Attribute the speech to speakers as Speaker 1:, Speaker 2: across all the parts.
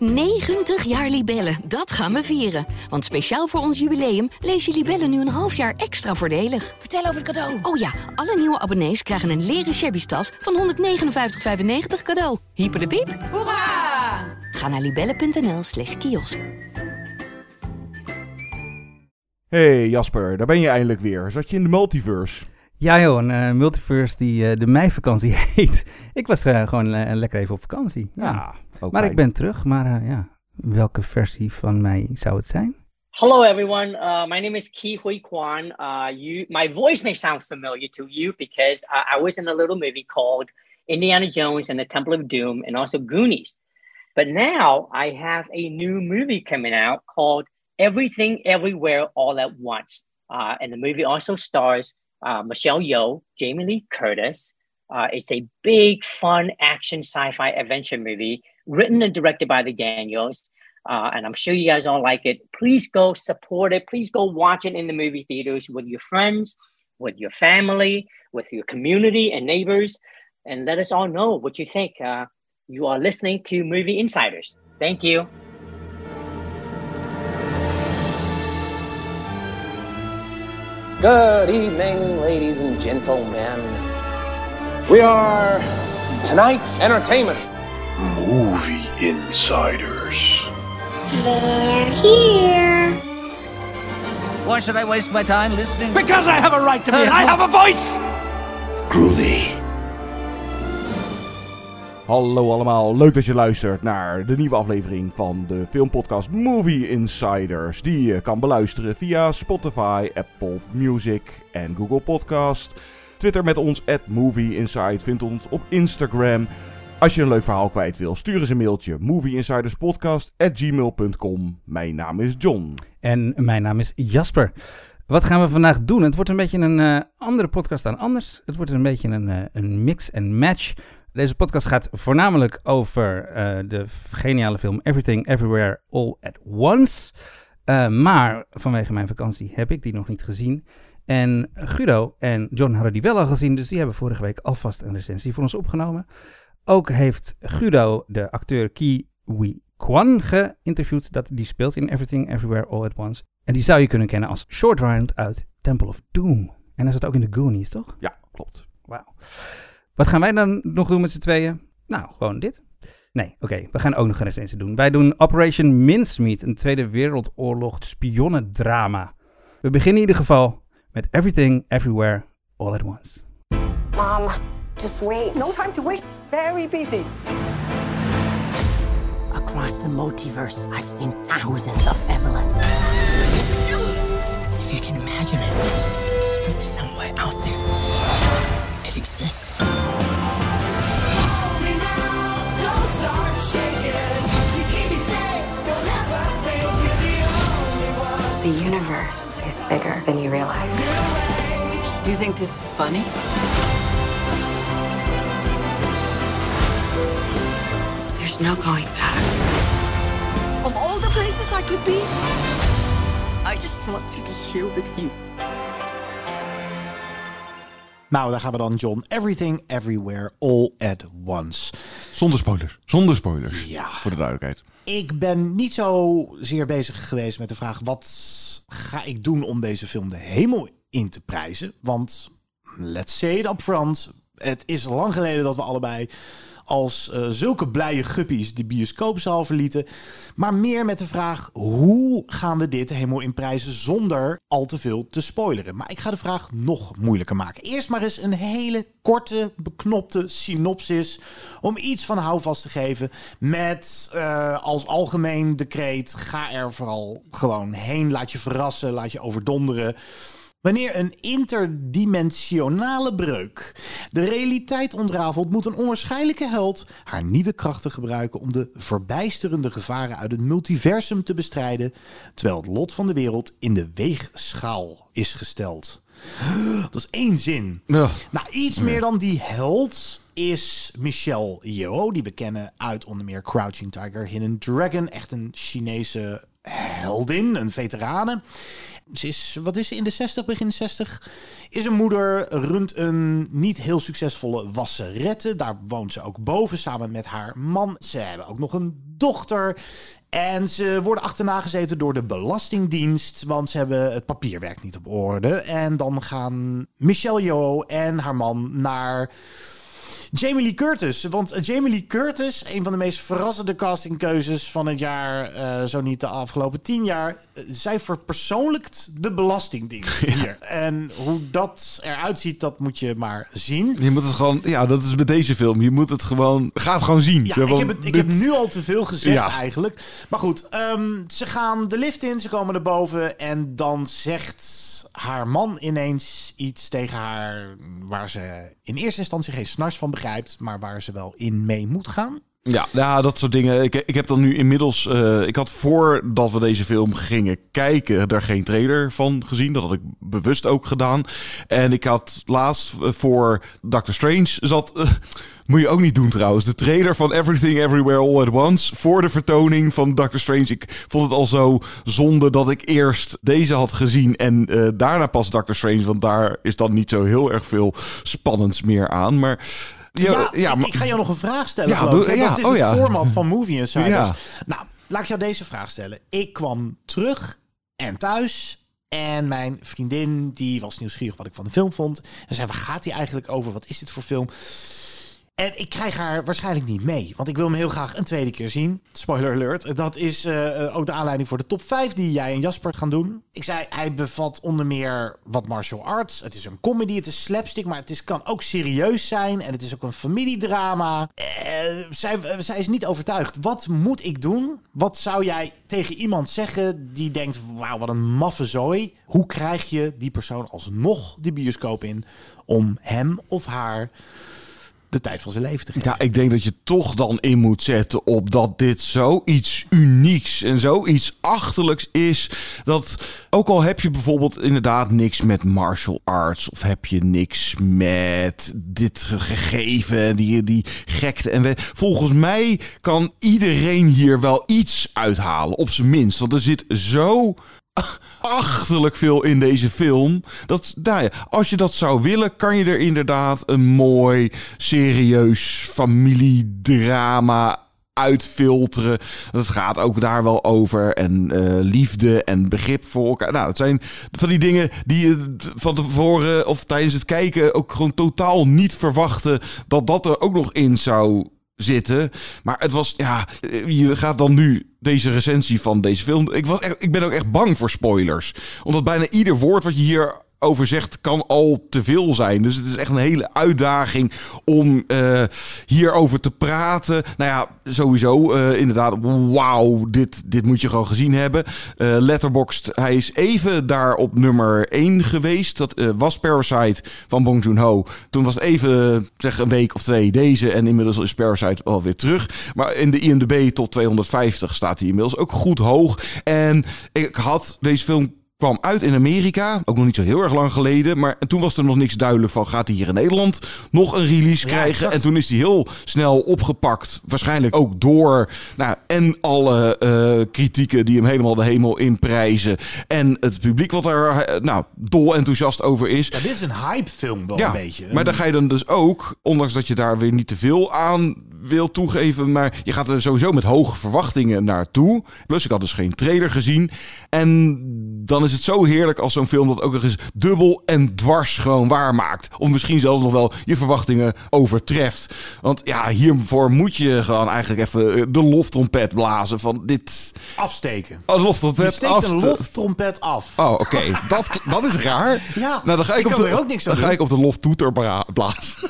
Speaker 1: 90 jaar Libellen, dat gaan we vieren. Want speciaal voor ons jubileum lees je Libellen nu een half jaar extra voordelig.
Speaker 2: Vertel over het cadeau.
Speaker 1: Oh ja, alle nieuwe abonnees krijgen een leren shabby tas van 159,95 cadeau. Hyper de piep.
Speaker 2: Hoera!
Speaker 1: Ga naar libellen.nl slash kiosk.
Speaker 3: Hey Jasper, daar ben je eindelijk weer. Zat je in de multiverse?
Speaker 4: Ja joh, een eh, multiverse die eh, de meivakantie heet. ik was eh, gewoon lekker even op vakantie. Ja.
Speaker 3: Ook
Speaker 4: maar
Speaker 3: fijn.
Speaker 4: ik ben terug, maar eh, ja, welke versie van mij zou het zijn?
Speaker 5: Hello, everyone. Uh, my name is Ki Hui Kwan. Uh, you, my voice may sound familiar to you because uh, I was in a little movie called Indiana Jones and the Temple of Doom, and also Goonies. But now I have a new movie coming out called Everything Everywhere All at Once, uh, and the movie also stars uh, Michelle Yeoh, Jamie Lee Curtis. Uh, it's a big, fun action sci-fi adventure movie written and directed by the Daniels. Uh, and I'm sure you guys all like it. Please go support it. Please go watch it in the movie theaters with your friends, with your family, with your community and neighbors, and let us all know what you think. Uh, you are listening to Movie Insiders. Thank you.
Speaker 6: Good evening, ladies and gentlemen. We are tonight's entertainment.
Speaker 7: Movie Insiders.
Speaker 8: Why should I waste my time listening?
Speaker 6: Because I have a right to be. I have a voice.
Speaker 7: Groovy.
Speaker 3: Hallo allemaal, leuk dat je luistert naar de nieuwe aflevering van de filmpodcast Movie Insiders. Die je kan beluisteren via Spotify, Apple Music en Google Podcast. Twitter met ons at Movie Inside, vind ons op Instagram. Als je een leuk verhaal kwijt wil, stuur eens een mailtje movieinsiderspodcast@gmail.com. Mijn naam is John.
Speaker 4: En mijn naam is Jasper. Wat gaan we vandaag doen? Het wordt een beetje een eh, andere podcast dan anders. Het wordt een beetje een, eh, een mix en match. Deze podcast gaat voornamelijk over eh, de geniale film Everything Everywhere All at Once. Maar vanwege mijn vakantie heb ik die nog niet gezien. En Guido en John hadden die wel al gezien, dus die hebben vorige week alvast een recensie voor ons opgenomen. Ook heeft Guido de acteur Ki Wee Kwan geïnterviewd. Dat, die speelt in Everything Everywhere All at Once. En die zou je kunnen kennen als Short Round uit Temple of Doom. En hij zit ook in de Goonies, toch?
Speaker 3: Ja, klopt.
Speaker 4: Wauw. Wat gaan wij dan nog doen met z'n tweeën? Nou, gewoon dit. Nee, oké, we gaan ook nog een recensie doen. Wij doen Operation Mincemeat, een Tweede Wereldoorlog spionnendrama. We beginnen in ieder geval met Everything Everywhere All at Once.
Speaker 9: Mom, just wait.
Speaker 2: No time to wait. Very busy.
Speaker 10: Across the multiverse, I've seen thousands of Evelyns. If you can imagine it, somewhere out there, it exists.
Speaker 9: The universe is bigger than you realize.
Speaker 2: Do you think this is funny?
Speaker 9: There's no going back.
Speaker 2: Of all the places I could be, I just want to be here with you.
Speaker 11: Nou, daar gaan we dan, John. Everything, everywhere, all at once.
Speaker 3: Zonder spoilers. Zonder spoilers.
Speaker 11: Ja.
Speaker 3: Voor de duidelijkheid.
Speaker 11: Ik ben niet zo zeer bezig geweest met de vraag... wat ga ik doen om deze film de hemel in te prijzen? Want, let's say it up front... het is lang geleden dat we allebei als eh, zulke blije guppies de bioscoopzaal verlieten. Maar meer met de vraag, hoe gaan we dit helemaal in prijzen zonder al te veel te spoileren? Maar ik ga de vraag nog moeilijker maken. Eerst maar eens een hele korte, beknopte synopsis om iets van houvast te geven. Met eh, als algemeen decreet, ga er vooral gewoon heen. Laat je verrassen, laat je overdonderen. Wanneer een interdimensionale breuk de realiteit ontrafelt, moet een onwaarschijnlijke held haar nieuwe krachten gebruiken om de verbijsterende gevaren uit het multiversum te bestrijden, terwijl het lot van de wereld in de weegschaal is gesteld. Dat is één zin. Nou, iets meer dan die held is Michelle Yeoh, die we kennen uit onder meer Crouching Tiger, Hidden Dragon. Echt een Chinese heldin, een veterane. Ze is, wat is ze, in de 60, begin 60? Is een moeder, runt een niet heel succesvolle wasserette. Daar woont ze ook boven samen met haar man. Ze hebben ook nog een dochter. En ze worden achterna gezeten door de Belastingdienst, want ze hebben het papierwerk niet op orde. En dan gaan Michelle Yeoh en haar man naar Jamie Lee Curtis. Want Jamie Lee Curtis, een van de meest verrassende castingkeuzes van het jaar, uh, zo niet de afgelopen tien jaar. Uh, zij verpersoonlijkt de Belastingdienst hier. En hoe dat eruit ziet, dat moet je maar zien.
Speaker 3: Je moet het gewoon, ja, dat is met deze film. Je moet het gewoon, ga het gewoon zien.
Speaker 11: Ja, ik, heb het, ik heb nu al te veel gezegd ja. eigenlijk. Maar goed, um, ze gaan de lift in, ze komen naar boven en dan zegt haar man ineens iets tegen haar waar ze in eerste instantie geen snars van maar waar ze wel in mee moet gaan.
Speaker 3: Ja, ja, dat soort dingen. Ik, ik heb dan nu inmiddels. Uh, ik had voordat we deze film gingen kijken, daar geen trailer van gezien. Dat had ik bewust ook gedaan. En ik had laatst voor Doctor Strange zat. Uh, moet je ook niet doen trouwens. De trailer van Everything Everywhere All at Once. Voor de vertoning van Doctor Strange. Ik vond het al zo zonde dat ik eerst deze had gezien. En daarna pas Doctor Strange. Want daar is dan niet zo heel erg veel spannends meer aan. Maar.
Speaker 11: Ja, ik, ik, ga jou nog een vraag stellen. Ja, doe, ja, is oh, het format van Movie Insiders. Nou, laat ik jou deze vraag stellen. Ik kwam terug en thuis. En mijn vriendin, die was nieuwsgierig wat ik van de film vond. En zei, waar gaat hij eigenlijk over? Wat is dit voor film? En ik krijg haar waarschijnlijk niet mee. Want ik wil hem heel graag een tweede keer zien. Spoiler alert. Dat is uh, ook de aanleiding voor de top 5 die jij en Jasper gaan doen. Ik zei, hij bevat onder meer wat martial arts. Het is een comedy, het is slapstick. Maar het is, kan ook serieus zijn. En het is ook een familiedrama. Uh, zij, zij is niet overtuigd. Wat moet ik doen? Wat zou jij tegen iemand zeggen die denkt... Wauw, wat een maffe zooi. Hoe krijg je die persoon alsnog de bioscoop in... om hem of haar de tijd van zijn leven te geven.
Speaker 3: Ja, ik denk dat je toch dan in moet zetten op dat dit zoiets unieks en zoiets achterlijks is. Dat ook al heb je bijvoorbeeld inderdaad niks met martial arts of heb je niks met dit gegeven, die, die gekte en volgens mij kan iedereen hier wel iets uithalen, op zijn minst. Want er zit zo achterlijk veel in deze film. Dat, nou als je dat zou willen, kan je er inderdaad een mooi, serieus familiedrama uitfilteren. Dat gaat ook daar wel over. En uh, liefde en begrip voor elkaar. Nou, dat zijn van die dingen die je van tevoren of tijdens het kijken ook gewoon totaal niet verwachten dat dat er ook nog in zou zitten. Maar het was, ja, je gaat dan nu deze recensie van deze film. Ik, was ik ben ook echt bang voor spoilers. Omdat bijna ieder woord wat je hier over zegt, kan al te veel zijn. Dus het is echt een hele uitdaging om uh, hierover te praten. Nou ja, sowieso uh, inderdaad, wauw, dit, dit moet je gewoon gezien hebben. Uh, Letterboxd, hij is even daar op nummer 1 geweest. Dat was Parasite van Bong Joon-ho. Toen was het even, zeg een week of twee deze. En inmiddels is Parasite alweer terug. Maar in de IMDb tot 250 staat hij inmiddels ook goed hoog. En ik had deze film kwam uit in Amerika, ook nog niet zo heel erg lang geleden. Maar en toen was er nog niks duidelijk van, gaat hij hier in Nederland nog een release krijgen? En toen is hij heel snel opgepakt, waarschijnlijk ook door nou, en alle uh, kritieken die hem helemaal de hemel inprijzen. En het publiek wat er uh, nou, dol enthousiast over is.
Speaker 11: Ja, dit is een hypefilm wel ja, een beetje.
Speaker 3: Maar dan ga je dan dus ook, ondanks dat je daar weer niet te veel aan wil toegeven. Maar je gaat er sowieso met hoge verwachtingen naartoe. Plus, ik had dus geen trailer gezien. En dan is het zo heerlijk als zo'n film dat ook nog eens dubbel en dwars gewoon waarmaakt. Of misschien zelfs nog wel je verwachtingen overtreft. Want ja, hiervoor moet je gewoon eigenlijk even de loftrompet blazen van dit...
Speaker 11: Afsteken.
Speaker 3: Oh, loftrompet
Speaker 11: af. een loftrompet af.
Speaker 3: Oh, oké. dat, dat is raar.
Speaker 11: Ja,
Speaker 3: nou, dan ga ik,
Speaker 11: ik
Speaker 3: op de,
Speaker 11: ook niks
Speaker 3: dan ga ik op de loftoeter blazen.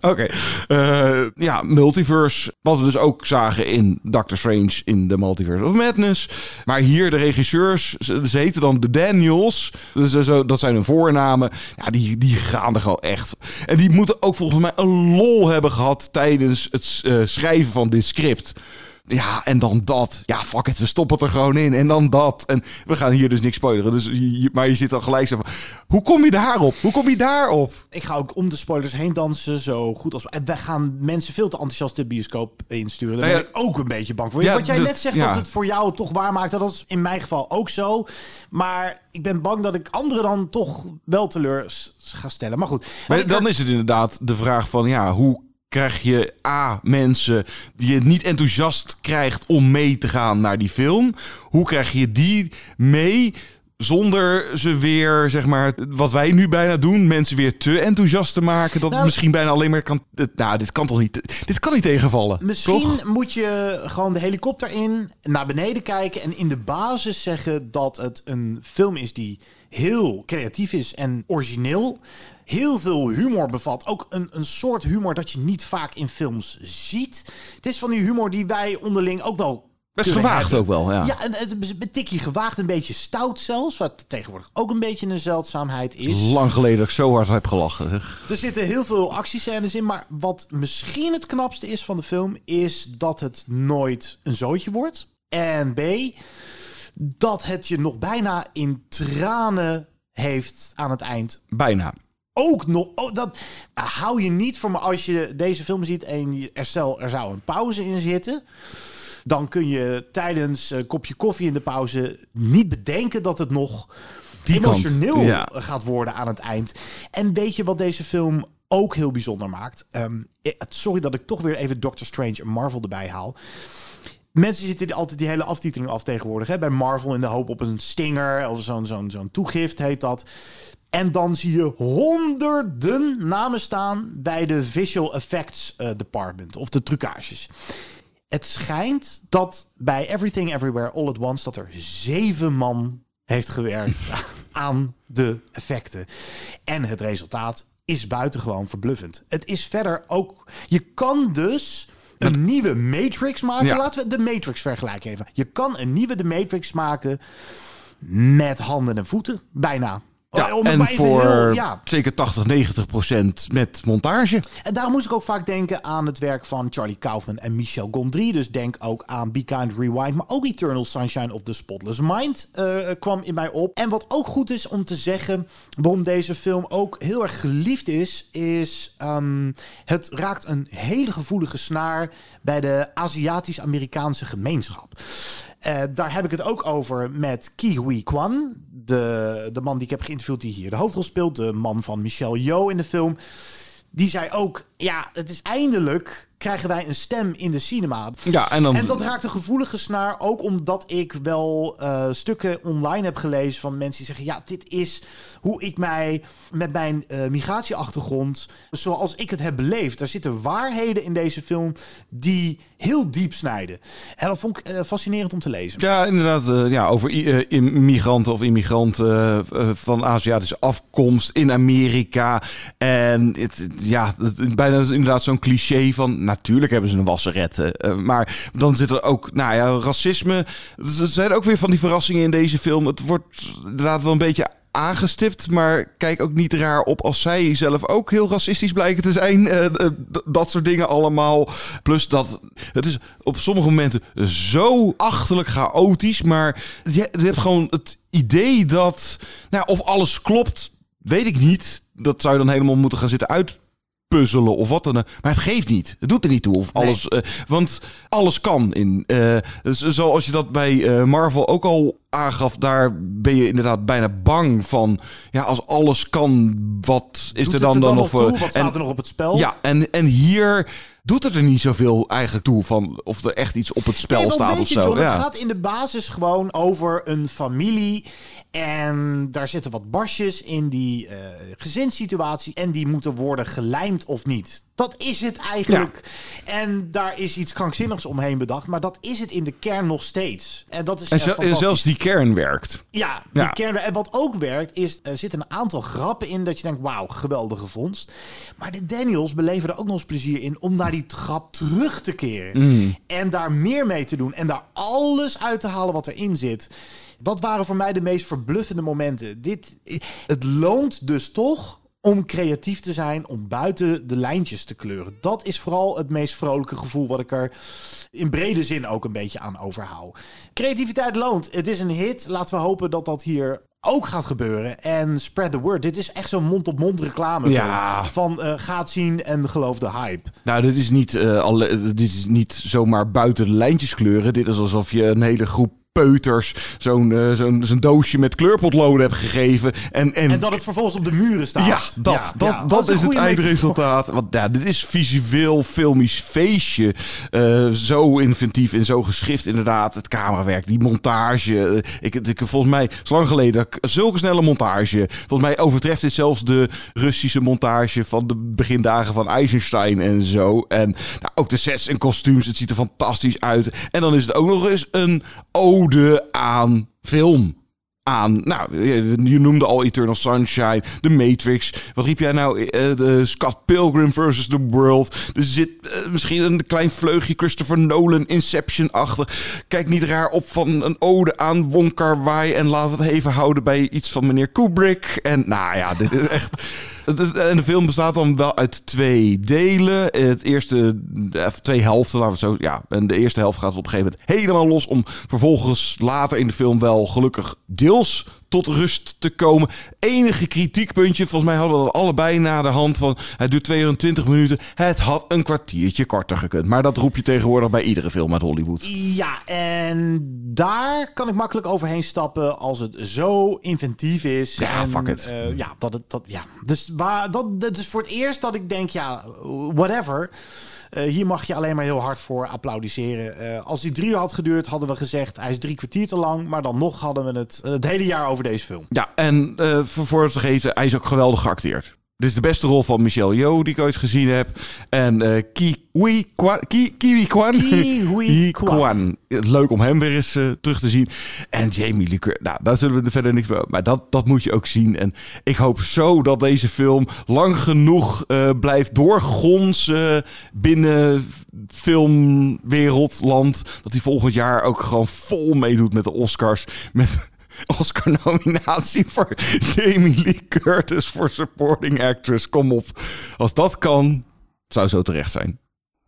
Speaker 3: oké. Okay. Uh, ja, multiverse. Wat we dus ook zagen in Doctor Strange in The Multiverse of Madness. Maar hier de regisseurs, ze, ze dan de Daniels. Dus zo, dat zijn hun voornamen. Ja, die, die gaan er gewoon echt. En die moeten ook volgens mij een lol hebben gehad tijdens het uh, schrijven van dit script. Ja, en dan dat. Ja, fuck it, we stoppen het er gewoon in. En dan dat. En we gaan hier dus niks spoileren. Dus, je, maar je zit dan gelijk zo van... Hoe kom je daarop? Hoe kom je daarop?
Speaker 11: Ik ga ook om de spoilers heen dansen, zo goed als... En wij gaan mensen veel te enthousiast de bioscoop insturen. Daar
Speaker 3: Nou ja,
Speaker 11: ben ik ook een beetje bang voor.
Speaker 3: ja,
Speaker 11: Wat jij
Speaker 3: dat-
Speaker 11: net zegt,
Speaker 3: ja.
Speaker 11: dat het voor jou toch waar maakt, dat is in mijn geval ook zo. Maar ik ben bang dat ik anderen dan toch wel teleur ga stellen. Maar goed.
Speaker 3: Maar dan
Speaker 11: er-
Speaker 3: is het inderdaad de vraag van ja, hoe krijg je A, mensen die je niet enthousiast krijgt om mee te gaan naar die film? Hoe krijg je die mee zonder ze weer, zeg maar, wat wij nu bijna doen, mensen weer te enthousiast te maken, dat het
Speaker 11: Nou-
Speaker 3: misschien bijna alleen maar kan... Nou, dit kan toch niet, dit kan niet tegenvallen,
Speaker 11: Misschien
Speaker 3: toch?
Speaker 11: moet je gewoon de helikopter in, naar beneden kijken en in de basis zeggen dat het een film is die heel creatief is en origineel. Heel veel humor bevat. Ook een, een soort humor dat je niet vaak in films ziet. Het is van die humor die wij onderling ook wel.
Speaker 3: Best gewaagd
Speaker 11: hebben.
Speaker 3: ook wel, ja.
Speaker 11: Ja, en het is een tikje gewaagd, een beetje stout zelfs. Wat tegenwoordig ook een beetje een zeldzaamheid is.
Speaker 3: Lang geleden dat ik zo hard heb gelachen. zeg.
Speaker 11: Er zitten heel veel actiescènes in, maar wat misschien het knapste is van de film, is dat het nooit een zootje wordt. En B, dat het je nog bijna in tranen heeft aan het eind.
Speaker 3: Bijna.
Speaker 11: Ook nog, oh, dat hou je niet voor me als je deze film ziet en er, stel, er zou een pauze in zitten. Dan kun je tijdens een kopje koffie in de pauze niet bedenken dat het nog emotioneel
Speaker 3: ja.
Speaker 11: gaat worden aan het eind. En weet je wat deze film ook heel bijzonder maakt? Eh, sorry dat ik toch weer even Doctor Strange en Marvel erbij haal. Mensen zitten die- altijd die hele aftiteling af tegenwoordig. Hè? Bij Marvel in de hoop op een stinger of zo'n zo'n zo'n toegift heet dat. En dan zie je honderden namen staan bij de Visual Effects eh, Department of de trucages. Het schijnt dat bij Everything Everywhere All at Once dat er zeven man heeft gewerkt aan de effecten. En het resultaat is buitengewoon verbluffend. Het is verder ook. Je kan dus een nieuwe Matrix maken.
Speaker 3: Ja.
Speaker 11: Laten we de Matrix vergelijken even. Je kan een nieuwe de Matrix maken met handen en voeten, bijna.
Speaker 3: Ja,
Speaker 11: Om het
Speaker 3: en voor
Speaker 11: heel- ja,
Speaker 3: zeker 80, 90 procent met montage.
Speaker 11: en daar moest ik ook vaak denken aan het werk van Charlie Kaufman en Michel Gondry. Dus denk ook aan Be Kind Rewind. Maar ook Eternal Sunshine of the Spotless Mind eh, kwam in mij op. En wat ook goed is om te zeggen, waarom deze film ook heel erg geliefd is, is ehm, het raakt een hele gevoelige snaar bij de Aziatisch-Amerikaanse gemeenschap. Eh, daar heb ik het ook over met Ki Hui Kwan, de, de man die ik heb geïnterviewd die hier de hoofdrol speelt, de man van Michelle Yeoh in de film. Die zei ook, ja, het is eindelijk krijgen wij een stem in de cinema.
Speaker 3: Ja, en dan-
Speaker 11: en dat raakt een gevoelige snaar, ook omdat ik wel eh, stukken online heb gelezen van mensen die zeggen, ja, dit is hoe ik mij met mijn eh, migratieachtergrond, zoals ik het heb beleefd. Er zitten waarheden in deze film die heel diep snijden. En dat vond ik eh, fascinerend om te lezen.
Speaker 3: Ja, inderdaad. ja, over immigranten of immigranten van Aziatische afkomst in Amerika. En het, ja, bijna inderdaad zo'n cliché van... Natuurlijk hebben ze een wasserette. eh, maar dan zit er ook, nou ja, racisme. Er zijn ook weer van die verrassingen in deze film. Het wordt inderdaad wel een beetje aangestipt, maar kijk ook niet raar op als zij zelf ook heel racistisch blijken te zijn. Eh, eh, dat soort dingen allemaal. Plus dat het is op sommige momenten zo achterlijk chaotisch, maar je, je hebt gewoon het idee dat, nou, of alles klopt, weet ik niet. Dat zou je dan helemaal moeten gaan zitten uitpuzzelen of wat dan ook. Maar het geeft niet. Het doet er niet toe. Of alles, eh, want alles kan in. eh, zoals je dat bij eh, Marvel ook al aangaf, daar ben je inderdaad bijna bang van. Ja, als alles kan, wat is
Speaker 11: Doet
Speaker 3: er dan, dan nog voor?
Speaker 11: Wat staat er nog op het spel?
Speaker 3: Ja, en, en hier doet het er niet zoveel eigenlijk toe van of er echt iets op het spel
Speaker 11: Nee,
Speaker 3: staat of zo.
Speaker 11: John,
Speaker 3: ja.
Speaker 11: Het gaat in de basis gewoon over een familie. En daar zitten wat barsjes in die eh, gezinssituatie. En die moeten worden gelijmd of niet. Dat is het eigenlijk. En daar is iets krankzinnigs omheen bedacht. Maar dat is het in de kern nog steeds. En dat is
Speaker 3: En, zel- en zelfs die kern werkt.
Speaker 11: Ja, die
Speaker 3: Ja.
Speaker 11: kern. En wat ook werkt, is er zitten een aantal grappen in dat je denkt, wauw, geweldige vondst. Maar de Daniels beleven er ook nog eens plezier in om naar die grap terug te keren.
Speaker 3: Mm.
Speaker 11: En daar meer mee te doen. En daar alles uit te halen wat erin zit. Dat waren voor mij de meest verbluffende momenten. Dit, het loont dus toch om creatief te zijn, om buiten de lijntjes te kleuren. Dat is vooral het meest vrolijke gevoel wat ik er in brede zin ook een beetje aan overhoud. Creativiteit loont. Het is een hit. Laten we hopen dat dat hier ook gaat gebeuren. En spread the word. Dit is echt zo'n mond-op-mond reclame.
Speaker 3: Ja.
Speaker 11: Van eh gaat zien en geloof de hype.
Speaker 3: Nou, dit is, niet, alle, dit is niet zomaar buiten de lijntjes kleuren. Dit is alsof je een hele groep peuters zo'n eh, zo'n zo'n doosje met kleurpotloden hebt gegeven. En, en,
Speaker 11: En dat het vervolgens op de muren staat.
Speaker 3: Ja, dat,
Speaker 11: Ja,
Speaker 3: dat,
Speaker 11: ja,
Speaker 3: dat, is het eindresultaat. Want ja, dit is visueel, filmisch feestje. Eh, zo inventief en zo geschift inderdaad. Het camerawerk, die montage. Eh, ik, ik, volgens mij, is lang geleden, zulke snelle montage. Volgens mij overtreft dit zelfs de Russische montage van de begindagen van Eisenstein en zo. En nou, ook de sets en kostuums, het ziet er fantastisch uit. En dan is het ook nog eens een ode aan film aan. Nou, je noemde al Eternal Sunshine, The Matrix. Wat riep jij nou? Eh, de Scott Pilgrim versus The World. Er zit eh, misschien een klein vleugje Christopher Nolan, Inception achter. Kijk niet raar op van een ode aan Wong Kar Wai. En we het even houden bij iets van meneer Kubrick. En nou ja, dit is echt... En de film bestaat dan wel uit twee delen. Het eerste, of twee helften, laten we het zo. Ja, en de eerste helft gaat op een gegeven moment helemaal los. Om vervolgens later in de film wel gelukkig deels tot rust te komen. Enige kritiekpuntje, volgens mij hadden we dat allebei na de hand van. Het duurt 220 minuten. Het had een kwartiertje korter gekund. Maar dat roep je tegenwoordig bij iedere film uit Hollywood.
Speaker 11: Ja, en daar kan ik makkelijk overheen stappen als het zo inventief is.
Speaker 3: Ja,
Speaker 11: en,
Speaker 3: fuck it.
Speaker 11: eh, ja, dat het dat ja. Dus waar dat, dat is voor het eerst dat ik denk, ja, whatever. Eh, hier mag je alleen maar heel hard voor applaudisseren. Eh, als die drie uur had geduurd, hadden we gezegd hij is drie kwartier te lang. Maar dan nog hadden we het het hele jaar over deze film.
Speaker 3: Ja, en eh, voor, voor het vergeten, hij is ook geweldig geacteerd. Dit is de beste rol van Michelle Yeoh die ik ooit gezien heb. En eh Kiwi Kwan. Ki, Kiwi Kwan.
Speaker 11: Kiwi
Speaker 3: Kwan. Leuk om hem weer eens eh, terug te zien. En Jamie Lee Curtis. Nou, daar zullen we er verder niks meer over. Maar dat, dat moet je ook zien. En ik hoop zo dat deze film lang genoeg eh, blijft doorgonzen binnen filmwereldland. Dat hij volgend jaar ook gewoon vol meedoet met de Oscars. Met Oscar-nominatie voor Jamie Lee Curtis voor Supporting Actress. Kom op. Als dat kan, zou zo terecht zijn.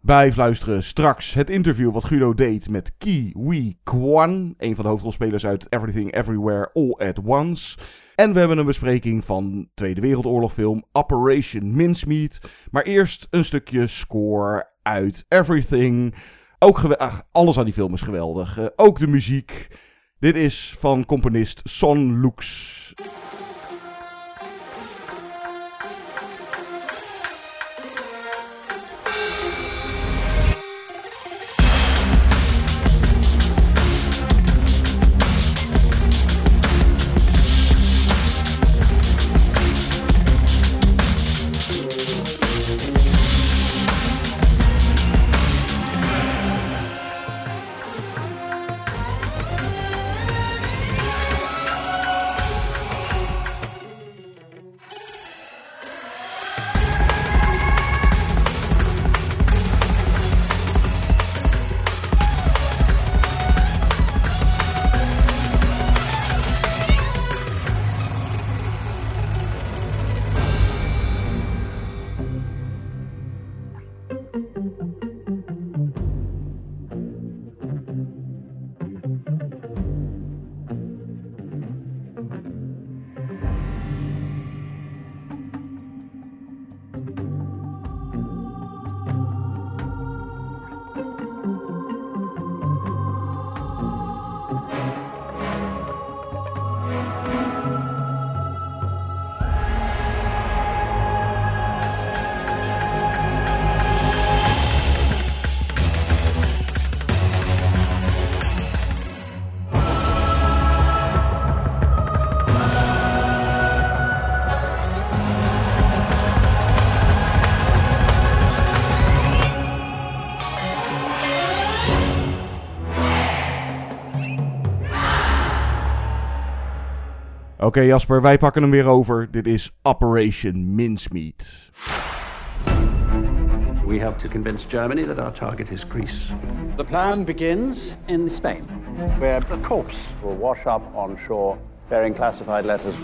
Speaker 3: Blijf luisteren. Straks het interview wat Guido deed met Ki Kwan. Een van de hoofdrolspelers uit Everything Everywhere All at Once. En we hebben een bespreking van Tweede Wereldoorlog film Operation Mincemeat. Maar eerst een stukje score uit Everything. Ook ach, alles aan die film is geweldig. Eh, ook de muziek. Dit is van componist Son Lux. Oké Jasper, wij pakken hem weer over. Dit is Operation Mincemeat.
Speaker 12: We have to convince Germany that our target is Greece.
Speaker 13: The plan begins in Spain, where a corpse will wash up on shore bearing classified letters.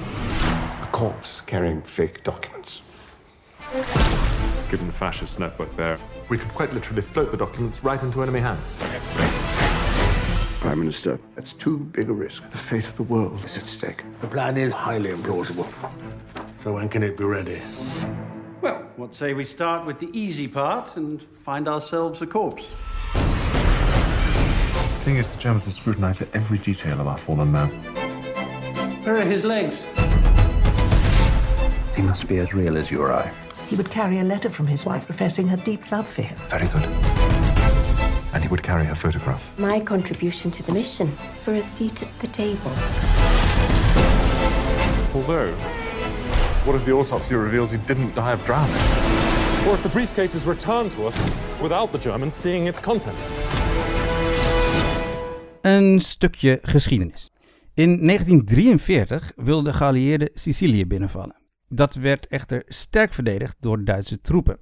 Speaker 7: A corpse carrying fake documents.
Speaker 14: Given the fascist network there, we could quite literally float the documents right into enemy hands.
Speaker 7: Prime Minister, that's too big a risk. The fate of the world is at stake.
Speaker 15: The plan is highly implausible. So when can it be ready?
Speaker 13: Well, what say we start with the easy part and find ourselves a corpse?
Speaker 14: The thing is, the Germans will scrutinize every detail of our fallen man.
Speaker 13: Where are his legs?
Speaker 12: He must be as real as you or I.
Speaker 10: He would carry a letter from his wife professing her deep love for him.
Speaker 14: Very good. And he would carry her photograph.
Speaker 9: My contribution to the mission for a seat at the table.
Speaker 14: Although, what if the autopsy reveals he didn't die of drowning?
Speaker 16: Or if the briefcase is returned to us without the Germans seeing its contents?
Speaker 4: Een stukje geschiedenis. In 1943 wilden de geallieerden Sicilië binnenvallen. Dat werd echter sterk verdedigd door Duitse troepen.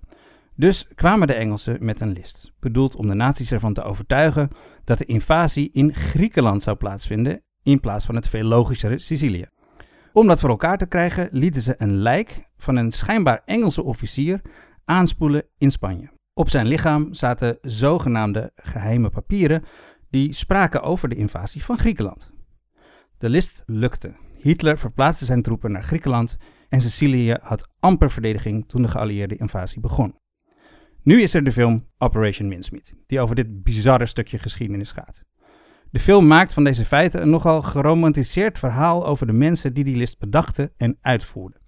Speaker 4: Dus kwamen de Engelsen met een list, bedoeld om de nazi's ervan te overtuigen dat de invasie in Griekenland zou plaatsvinden in plaats van het veel logischere Sicilië. Om dat voor elkaar te krijgen lieten ze een lijk van een schijnbaar Engelse officier aanspoelen in Spanje. Op zijn lichaam zaten zogenaamde geheime papieren die spraken over de invasie van Griekenland. De list lukte. Hitler verplaatste zijn troepen naar Griekenland en Sicilië had amper verdediging toen de geallieerde invasie begon. Nu is er de film Operation Mincemeat, die over dit bizarre stukje geschiedenis gaat. De film maakt van deze feiten een nogal geromantiseerd verhaal over de mensen die die list bedachten en uitvoerden.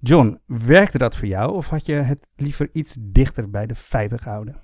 Speaker 4: John, werkte dat voor jou of had je het liever iets dichter bij de feiten gehouden?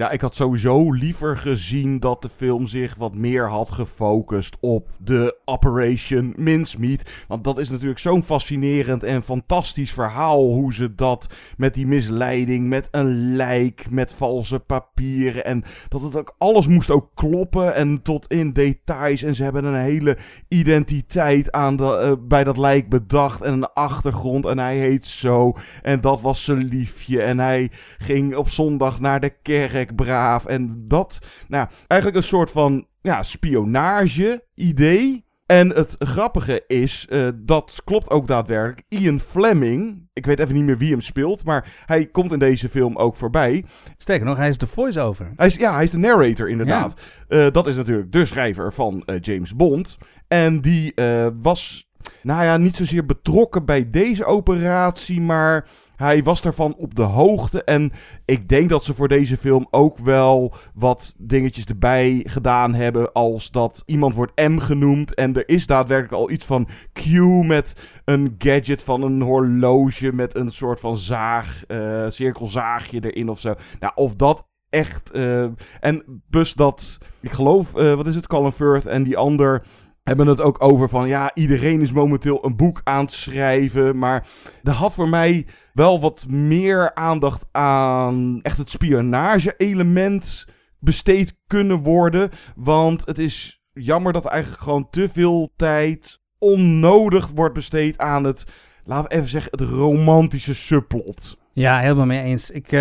Speaker 3: Ja, ik had sowieso liever gezien dat de film zich wat meer had gefocust op de Operation Mincemeat. Want dat is natuurlijk zo'n fascinerend en fantastisch verhaal. Hoe ze dat met die misleiding, met een lijk, met valse papieren. En dat het ook alles moest ook kloppen en tot in details. En ze hebben een hele identiteit aan de, uh, bij dat lijk bedacht en een achtergrond. En hij heet zo. En dat was zijn liefje. En hij ging op zondag naar de kerk braaf. En dat, nou, eigenlijk een soort van ja, spionage-idee. En het grappige is, uh, dat klopt ook daadwerkelijk. Ian Fleming, ik weet even niet meer wie hem speelt, maar hij komt in deze film ook voorbij.
Speaker 4: Sterker nog, hij is de voice-over.
Speaker 3: Hij is, ja, hij is de narrator inderdaad. Ja. Uh, dat is natuurlijk de schrijver van uh, James Bond. En die was, nou ja, niet zozeer betrokken bij deze operatie, maar hij was daarvan op de hoogte. En ik denk dat ze voor deze film ook wel wat dingetjes erbij gedaan hebben. Als dat iemand wordt M genoemd. En er is daadwerkelijk al iets van Q met een gadget van een horloge. Met een soort van zaag, uh, cirkelzaagje erin of zo. Nou, of dat echt. Uh, en plus dat, ik geloof, uh, wat is het, Colin Firth en die ander hebben het ook over van ja, iedereen is momenteel een boek aan het schrijven. Maar er had voor mij wel wat meer aandacht aan echt het spionage-element besteed kunnen worden. Want het is jammer dat eigenlijk gewoon te veel tijd onnodig wordt besteed aan het, laten we even zeggen, het romantische subplot.
Speaker 4: Ja, helemaal mee eens. Ik, uh,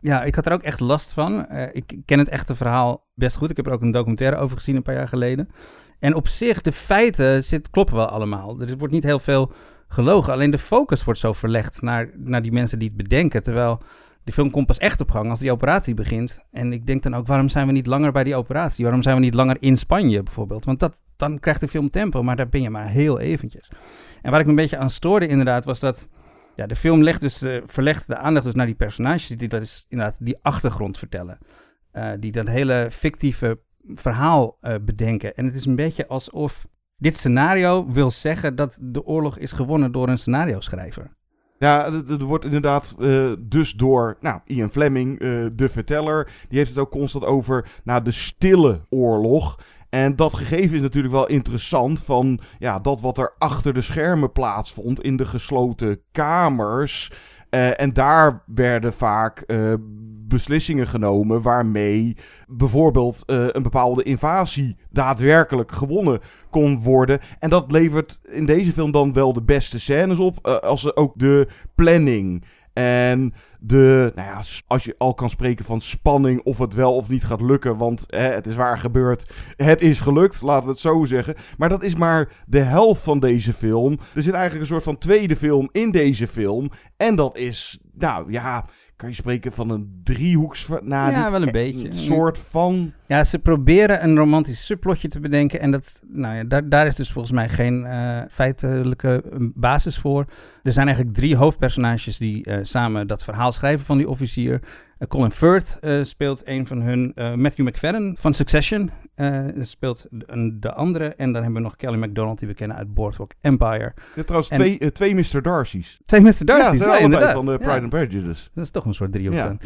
Speaker 4: ja, ik had er ook echt last van. Uh, ik ken het echte verhaal best goed. Ik heb er ook een documentaire over gezien een paar jaar geleden. En op zich, de feiten zit, kloppen wel allemaal. Er wordt niet heel veel gelogen. Alleen de focus wordt zo verlegd naar, naar die mensen die het bedenken. Terwijl de film komt pas echt op gang als die operatie begint. En ik denk dan ook, waarom zijn we niet langer bij die operatie? Waarom zijn we niet langer in Spanje bijvoorbeeld? Want dat, dan krijgt de film tempo, maar daar ben je maar heel eventjes. En waar ik me een beetje aan stoorde inderdaad, was dat... Ja, de film legt dus, uh, verlegt de aandacht dus naar die personages die dat is, inderdaad die achtergrond vertellen. Uh, die dat hele fictieve verhaal uh, bedenken. En het is een beetje alsof dit scenario wil zeggen dat de oorlog is gewonnen door een scenario schrijver.
Speaker 3: Ja, er wordt inderdaad uh, dus door nou, Ian Fleming, uh, de verteller, die heeft het ook constant over nou, de stille oorlog. En dat gegeven is natuurlijk wel interessant van ja, dat wat er achter de schermen plaatsvond in de gesloten kamers. Uh, en daar werden vaak uh, beslissingen genomen waarmee bijvoorbeeld uh, een bepaalde invasie daadwerkelijk gewonnen kon worden. En dat levert in deze film dan wel de beste scènes op, als ook de planning. En de, nou ja, als je al kan spreken van spanning of het wel of niet gaat lukken, want hè, het is waar gebeurd. Het is gelukt, laten we het zo zeggen. Maar dat is maar de helft van deze film. Er zit eigenlijk een soort van tweede film in deze film. En dat is, nou ja, kan je spreken van een driehoeks... Nou,
Speaker 4: Ja, wel een
Speaker 3: e-
Speaker 4: beetje.
Speaker 3: soort van...
Speaker 4: Ja, ze proberen een romantisch subplotje te bedenken. En dat, nou ja, daar, daar is dus volgens mij geen eh, feitelijke eh, basis voor. Er zijn eigenlijk drie hoofdpersonages die eh, samen dat verhaal schrijven van die officier. Eh, Colin Firth eh, speelt een van hun. eh, Matthew McFadden van Succession speelt de, andere. En dan hebben we nog Kelly MacDonald, die we kennen uit Boardwalk Empire.
Speaker 3: Je hebt trouwens
Speaker 4: En-
Speaker 3: twee, twee Mr. Darcy's.
Speaker 4: Twee Mr.
Speaker 3: Ja,
Speaker 4: Darcy's, ja,
Speaker 3: allebei
Speaker 4: inderdaad.
Speaker 3: van de
Speaker 4: Ja.
Speaker 3: Pride and Prejudice.
Speaker 4: Dat is toch een soort driehoek
Speaker 3: Ja.
Speaker 4: dan.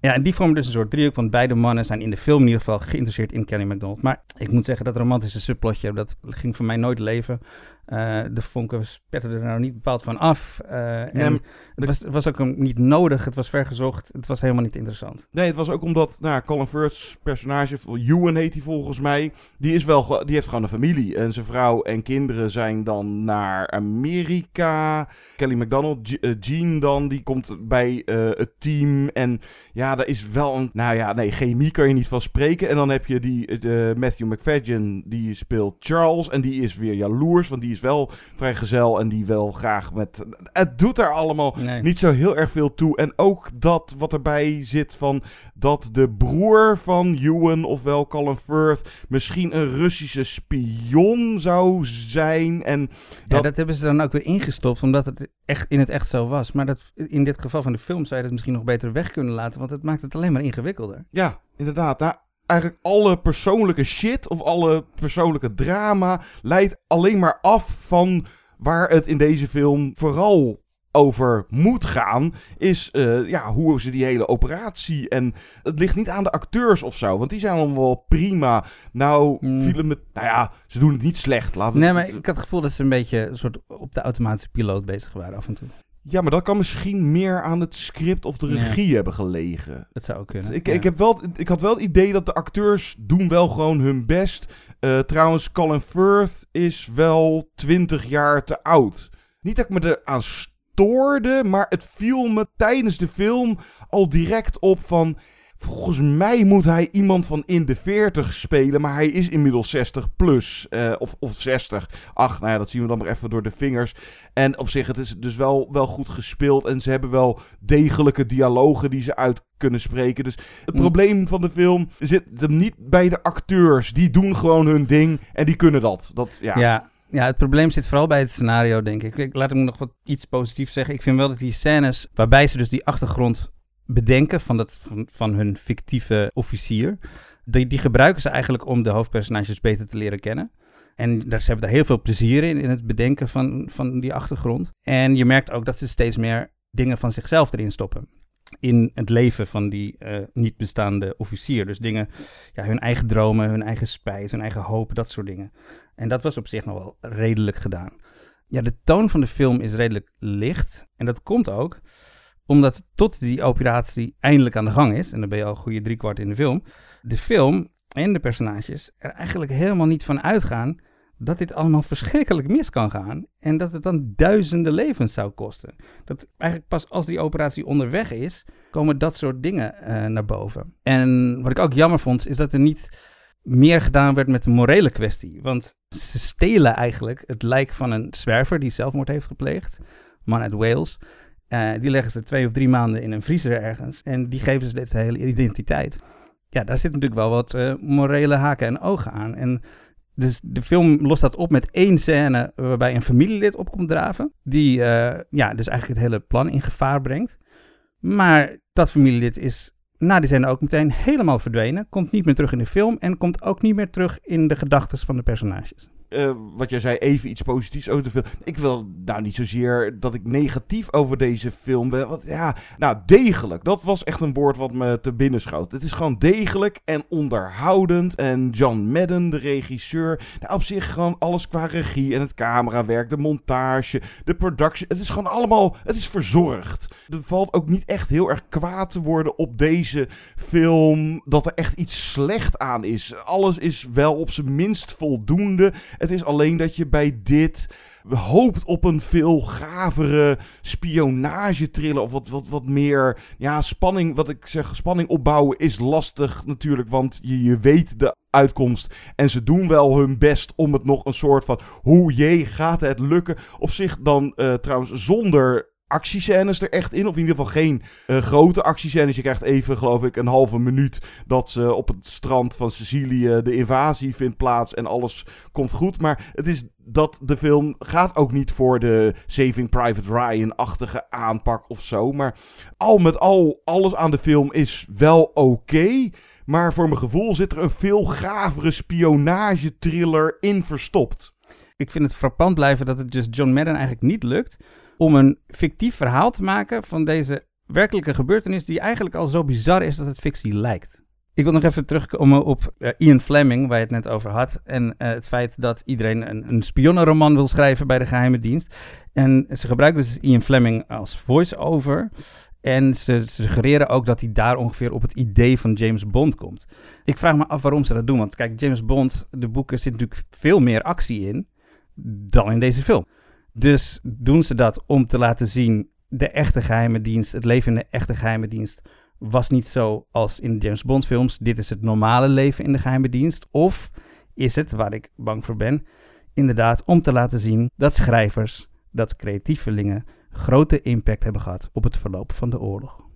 Speaker 4: Ja, en die vormen dus een soort driehoek, want beide mannen zijn in de film in ieder geval geïnteresseerd in Kelly MacDonald. Maar ik moet zeggen, dat romantische subplotje, dat ging voor mij nooit leven. Eh, de vonken spetten er nou niet bepaald van af. Eh, en het, was, was ook een- niet nodig, het was vergezocht, het was helemaal niet interessant.
Speaker 3: Nee, het was ook omdat nou, Colin Firth's personage, Ewan heet hij volgens mij, die, is wel die heeft gewoon een familie. En zijn vrouw en kinderen zijn dan naar Amerika. Kelly MacDonald, G- eh, Jean dan, die komt bij het team. En ja, daar is wel een, nou ja, nee, chemie kan je niet van spreken. En dan heb je die Matthew McFadden, die speelt Charles. En die is weer jaloers, want die is wel vrijgezel en die wil graag met... Het doet daar allemaal
Speaker 4: Nee.
Speaker 3: niet zo heel erg veel toe. En ook dat wat erbij zit van dat de broer van Ewan, ofwel Colin Firth, misschien een Russische spion zou zijn. En
Speaker 4: Ja,
Speaker 3: dat,
Speaker 4: dat hebben ze dan ook weer ingestopt, omdat het echt in het echt zo was. Maar dat, in dit geval van de film zou je dat misschien nog beter weg kunnen laten, want het maakt het alleen maar ingewikkelder.
Speaker 3: ja, inderdaad. Nou, eigenlijk alle persoonlijke shit of alle persoonlijke drama leidt alleen maar af van waar het in deze film vooral over moet gaan, is eh, ja, hoe ze die hele operatie. En het ligt niet aan de acteurs of zo, want die zijn allemaal wel prima. Nou, vielen met. Nou ja, ze doen het niet slecht. Laten
Speaker 4: Nee, maar ik had het gevoel dat ze een beetje een soort op de automatische piloot bezig waren af en toe.
Speaker 3: Ja, maar dat kan misschien meer aan het script of de
Speaker 4: Ja.
Speaker 3: regie hebben gelegen.
Speaker 4: Dat zou ook kunnen.
Speaker 3: Ik,
Speaker 4: ja.
Speaker 3: ik, heb wel, ik had wel het idee dat de acteurs doen wel gewoon hun best. Eh, trouwens, Colin Firth is wel 20 jaar te oud. Niet dat ik me eraan stoorde, maar het viel me tijdens de film al direct op van... Volgens mij moet hij iemand van in de 40 spelen, maar hij is inmiddels 60 plus. eh, of, of 60. Ach, nou ja, dat zien we dan maar even door de vingers. En op zich, het is dus wel, wel goed gespeeld. En ze hebben wel degelijke dialogen die ze uit kunnen spreken. Dus het
Speaker 4: Mm.
Speaker 3: probleem van de film zit hem niet bij de acteurs. Die doen gewoon hun ding en die kunnen dat. dat ja.
Speaker 4: Ja. ja, het probleem zit vooral bij het scenario, denk ik. ik. Laat ik nog wat iets positiefs zeggen. Ik vind wel dat die scènes waarbij ze dus die achtergrond bedenken van, dat, van, van hun fictieve officier, die, die gebruiken ze eigenlijk om de hoofdpersonages beter te leren kennen. En daar, ze hebben daar heel veel plezier in, in het bedenken van, van die achtergrond. En je merkt ook dat ze steeds meer dingen van zichzelf erin stoppen. In het leven van die eh, niet bestaande officier. Dus dingen, ja, hun eigen dromen, hun eigen spijt, hun eigen hoop, dat soort dingen. En dat was op zich nog wel redelijk gedaan. Ja, de toon van de film is redelijk licht. En dat komt ook omdat tot die operatie eindelijk aan de gang is, en dan ben je al een goede driekwart in de film, de film en de personages er eigenlijk helemaal niet van uitgaan dat dit allemaal verschrikkelijk mis kan gaan en dat het dan duizenden levens zou kosten. Dat eigenlijk pas als die operatie onderweg is, komen dat soort dingen eh, naar boven. En wat ik ook jammer vond, is dat er niet meer gedaan werd met de morele kwestie. Want ze stelen eigenlijk het lijk van een zwerver die zelfmoord heeft gepleegd, man uit Wales. Eh, die leggen ze twee of drie maanden in een vriezer ergens. En die geven ze deze hele identiteit. Ja, daar zit natuurlijk wel wat eh, morele haken en ogen aan. En dus de film lost dat op met één scène waarbij een familielid op komt draven. Die eh, ja, dus eigenlijk het hele plan in gevaar brengt. Maar dat familielid is na die scène ook meteen helemaal verdwenen. Komt niet meer terug in de film en komt ook niet meer terug in de gedachten van de personages.
Speaker 3: Eh, wat jij zei, even iets positiefs over de film. Ik wil nou niet zozeer dat ik negatief over deze film ben. Want ja, nou, degelijk. Dat was echt een woord wat me te binnen schoot. Het is gewoon degelijk en onderhoudend. En John Madden, de regisseur. Nou, op zich gewoon alles qua regie en het camerawerk, de montage, de production. Het is gewoon allemaal, het is verzorgd. Er valt ook niet echt heel erg kwaad te worden op deze film. Dat er echt iets slecht aan is. Alles is wel op zijn minst voldoende. Het is alleen dat je bij dit hoopt op een veel gavere spionagetriller of wat, wat, wat meer ja, spanning. Wat ik zeg, spanning opbouwen is lastig natuurlijk, want je, je weet de uitkomst. En ze doen wel hun best om het nog een soort van hoe jee gaat het lukken. Op zich dan eh, trouwens zonder actiescènes er echt in. Of in ieder geval geen uh, grote actiescènes. Je krijgt even, geloof ik, een halve minuut dat ze op het strand van Sicilië de invasie vindt plaats en alles komt goed. Maar het is dat de film gaat ook niet voor de Saving Private Ryan-achtige aanpak of zo. Maar al met al, alles aan de film is wel oké. maar voor mijn gevoel zit er een veel gavere spionagetriller in verstopt.
Speaker 4: Ik vind het frappant blijven dat het dus John Madden eigenlijk niet lukt om een fictief verhaal te maken van deze werkelijke gebeurtenis die eigenlijk al zo bizar is dat het fictie lijkt. Ik wil nog even terugkomen op uh, Ian Fleming, waar je het net over had. En uh, het feit dat iedereen een, een spionnenroman wil schrijven bij de geheime dienst. En ze gebruiken dus Ian Fleming als voice-over. En ze, ze suggereren ook dat hij daar ongeveer op het idee van James Bond komt. Ik vraag me af waarom ze dat doen. Want kijk, James Bond, de boeken, zit natuurlijk veel meer actie in dan in deze film. Dus doen ze dat om te laten zien, de echte geheime dienst, het leven in de echte geheime dienst, was niet zo als in de James Bond films. Dit is het normale leven in de geheime dienst. Of is het, waar ik bang voor ben, inderdaad om te laten zien dat schrijvers, dat creatievelingen grote impact hebben gehad op het verloop van de oorlog.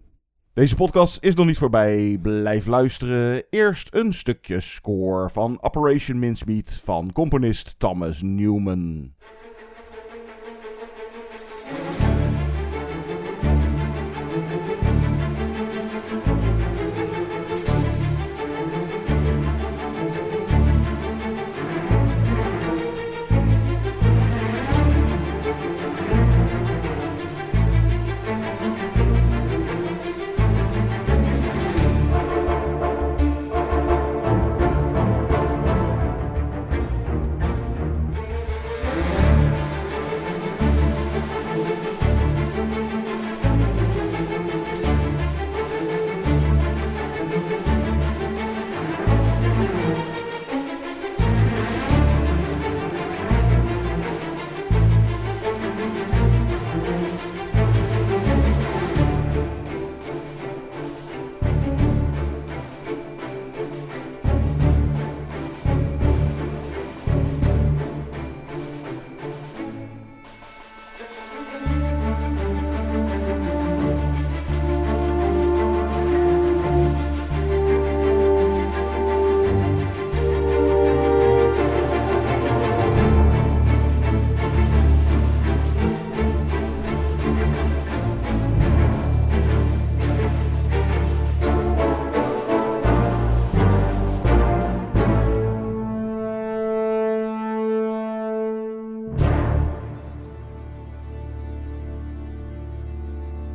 Speaker 3: Deze podcast is nog niet voorbij. Blijf luisteren. Eerst een stukje score van Operation Mincemeat van componist Thomas Newman.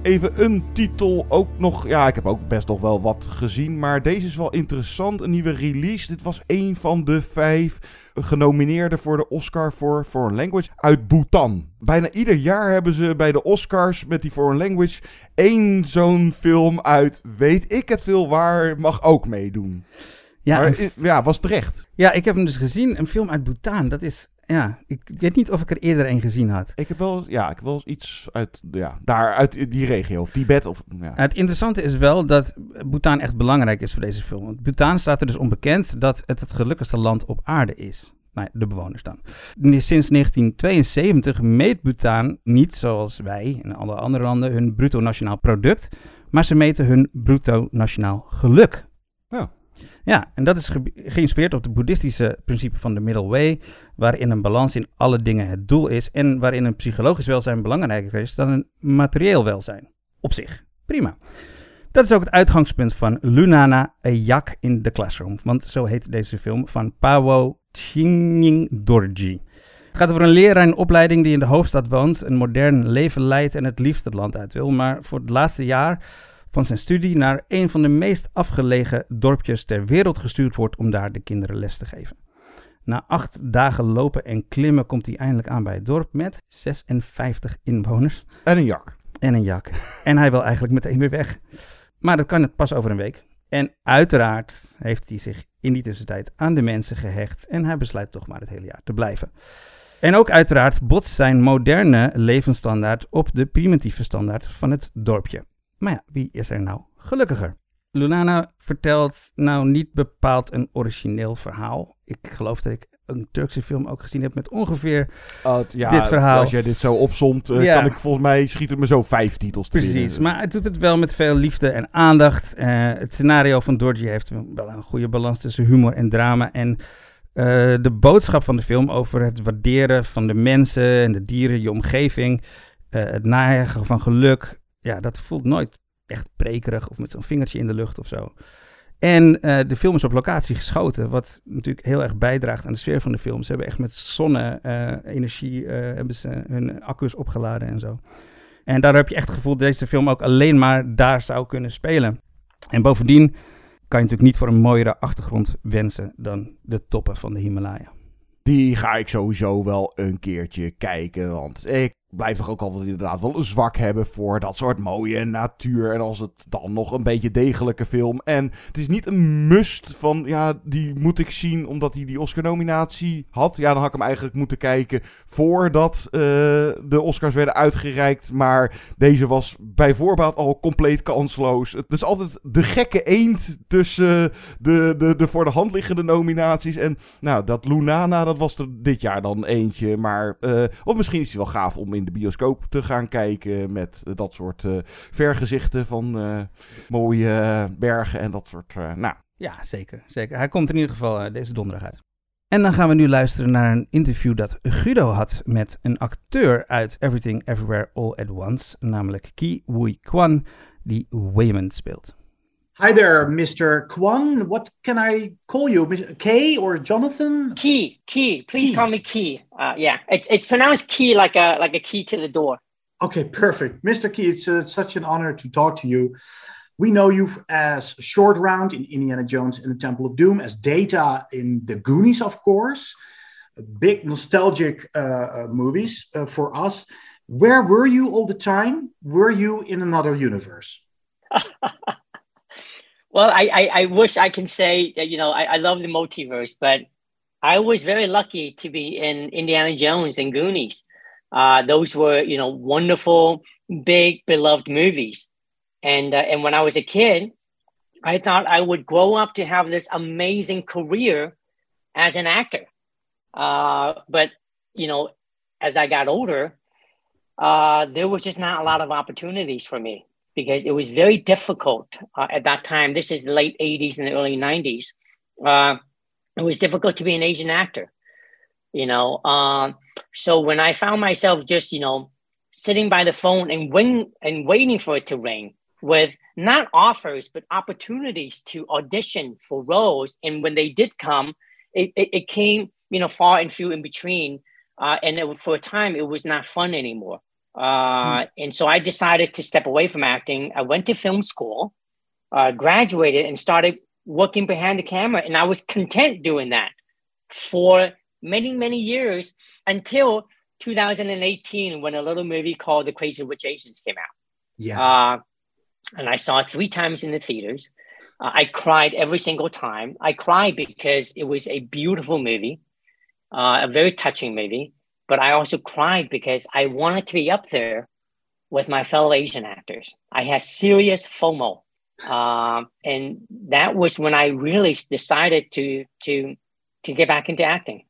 Speaker 3: Even een titel ook nog. Ja, ik heb ook best nog wel wat gezien. Maar deze is wel interessant. Een nieuwe release. Dit was een van de vijf genomineerden voor de Oscar voor Foreign Language uit Bhutan. Bijna ieder jaar hebben ze bij de Oscars met die Foreign Language één zo'n film uit weet ik het veel waar mag ook meedoen. Ja, maar, ja, was terecht.
Speaker 4: Ja, ik heb hem dus gezien. Een film uit Bhutan. Dat is ja, ik weet niet of ik er eerder een gezien had.
Speaker 3: Ik heb wel, ja, ik heb wel iets uit, ja, daar, uit die regio, of Tibet. Of, ja.
Speaker 4: Het interessante is wel dat Bhutan echt belangrijk is voor deze film. Want Bhutan staat er dus onbekend dat het het gelukkigste land op aarde is. Nou, de bewoners dan. Sinds 1972 meet Bhutan niet zoals wij en alle andere landen hun bruto nationaal product, maar ze meten hun bruto nationaal geluk. Ja. En dat is ge geïnspireerd op het boeddhistische principe van de middle way, waarin een balans in alle dingen het doel is en waarin een psychologisch welzijn belangrijker is dan een materieel welzijn. Op zich, prima. Dat is ook het uitgangspunt van Lunana, A Yak in the Classroom, want zo heet deze film van Pawo Chingning Dorji. Het gaat over een leraar in opleiding die in de hoofdstad woont, een modern leven leidt en het liefst het land uit wil, maar voor het laatste jaar van zijn studie naar een van de meest afgelegen dorpjes ter wereld gestuurd wordt om daar de kinderen les te geven. Na acht dagen lopen en klimmen komt hij eindelijk aan bij het dorp met 56 inwoners.
Speaker 3: En een jak.
Speaker 4: En een jak. en hij wil eigenlijk meteen weer weg. Maar dat kan het pas over een week. En uiteraard heeft hij zich in die tussentijd aan de mensen gehecht en hij besluit toch maar het hele jaar te blijven. En ook uiteraard botst zijn moderne levensstandaard op de primitieve standaard van het dorpje. Maar ja, wie is er nou gelukkiger? Lunana vertelt nou niet bepaald een origineel verhaal. Ik geloof dat ik een Turkse film ook gezien heb met ongeveer
Speaker 3: Uh, het- ja,
Speaker 4: dit verhaal.
Speaker 3: Als jij dit zo opzomt, eh,
Speaker 4: Ja.
Speaker 3: kan ik volgens mij schieten me zo vijf titels te
Speaker 4: Precies,
Speaker 3: binnen.
Speaker 4: maar het doet het wel met veel liefde en aandacht. Eh, het scenario van Dorji heeft wel een goede balans tussen humor en drama. En eh, de boodschap van de film over het waarderen van de mensen en de dieren, je omgeving, het najagen van geluk, ja, dat voelt nooit echt prekerig of met zo'n vingertje in de lucht of zo. En eh, de film is op locatie geschoten, wat natuurlijk heel erg bijdraagt aan de sfeer van de film. Ze hebben echt met zonne-energie eh, ze hun accu's opgeladen en zo. En daar heb je echt het gevoel dat deze film ook alleen maar daar zou kunnen spelen. En bovendien kan je natuurlijk niet voor een mooiere achtergrond wensen dan de toppen van de Himalaya.
Speaker 3: Die ga ik sowieso wel een keertje kijken. Want ik blijf toch ook altijd inderdaad wel een zwak hebben voor dat soort mooie natuur. En als het dan nog een beetje degelijke film. En het is niet een must van, ja, die moet ik zien omdat hij die Oscar-nominatie had. Ja, dan had ik hem eigenlijk moeten kijken voordat eh, de Oscars werden uitgereikt. Maar deze was bij voorbaat al compleet kansloos. Het is altijd de gekke eend tussen de, de, de voor de hand liggende nominaties. En nou, dat Lunana, dat was er dit jaar dan eentje. Maar, eh, of misschien is het wel gaaf om in de bioscoop te gaan kijken met dat soort eh, vergezichten van eh, mooie bergen en dat soort, eh, nou...
Speaker 4: Ja, zeker, zeker. Hij komt in ieder geval deze donderdag uit. En dan gaan we nu luisteren naar een interview dat Guido had met een acteur uit Everything Everywhere All at Once, namelijk Ki Wui Kwan, die Waymond speelt.
Speaker 17: Hi there, Mr. Kwan. What can I call you? Mr. Kay or Jonathan?
Speaker 5: Key, key. Please call me Key. Uh, yeah, it's it's pronounced key like a like a key to the door.
Speaker 17: Okay, perfect. Mr. Key, it's uh, such an honor to talk to you. We know you as Short Round in Indiana Jones and the Temple of Doom, as Data in The Goonies, of course. Big nostalgic uh, uh, movies uh, for us. Where were you all the time? Were you in another universe?
Speaker 5: Well, I, I, I wish I can say that, you know, I, I love the multiverse, but I was very lucky to be in Indiana Jones and Goonies. Uh, those were, you know, wonderful, big, beloved movies. And, uh, and when I was a kid, I thought I would grow up to have this amazing career as an actor. Uh, but, you know, as I got older, uh, there was just not a lot of opportunities for me because it was very difficult uh, at that time. This is the late 80s and the early 90s. Uh, it was difficult to be an Asian actor, you know. Um, so when I found myself just, you know, sitting by the phone and wing and waiting for it to ring with not offers but opportunities to audition for roles, and when they did come, it, it, it came, you know, far and few in between. Uh, and it, for a time, it was not fun anymore. Uh, And so I decided to step away from acting. I went to film school, uh, graduated, and started working behind the camera. And I was content doing that for many, many years until 2018 when a little movie called The Crazy Rich Asians came out.
Speaker 17: Yes.
Speaker 5: Uh, and I saw it three times in the theaters. Uh, I cried every single time. I cried because it was a beautiful movie, uh, a very touching movie. But I also cried because I wanted to be up there with my fellow Asian actors. I had serious FOMO, um, and that was when I really decided to to to get back into acting.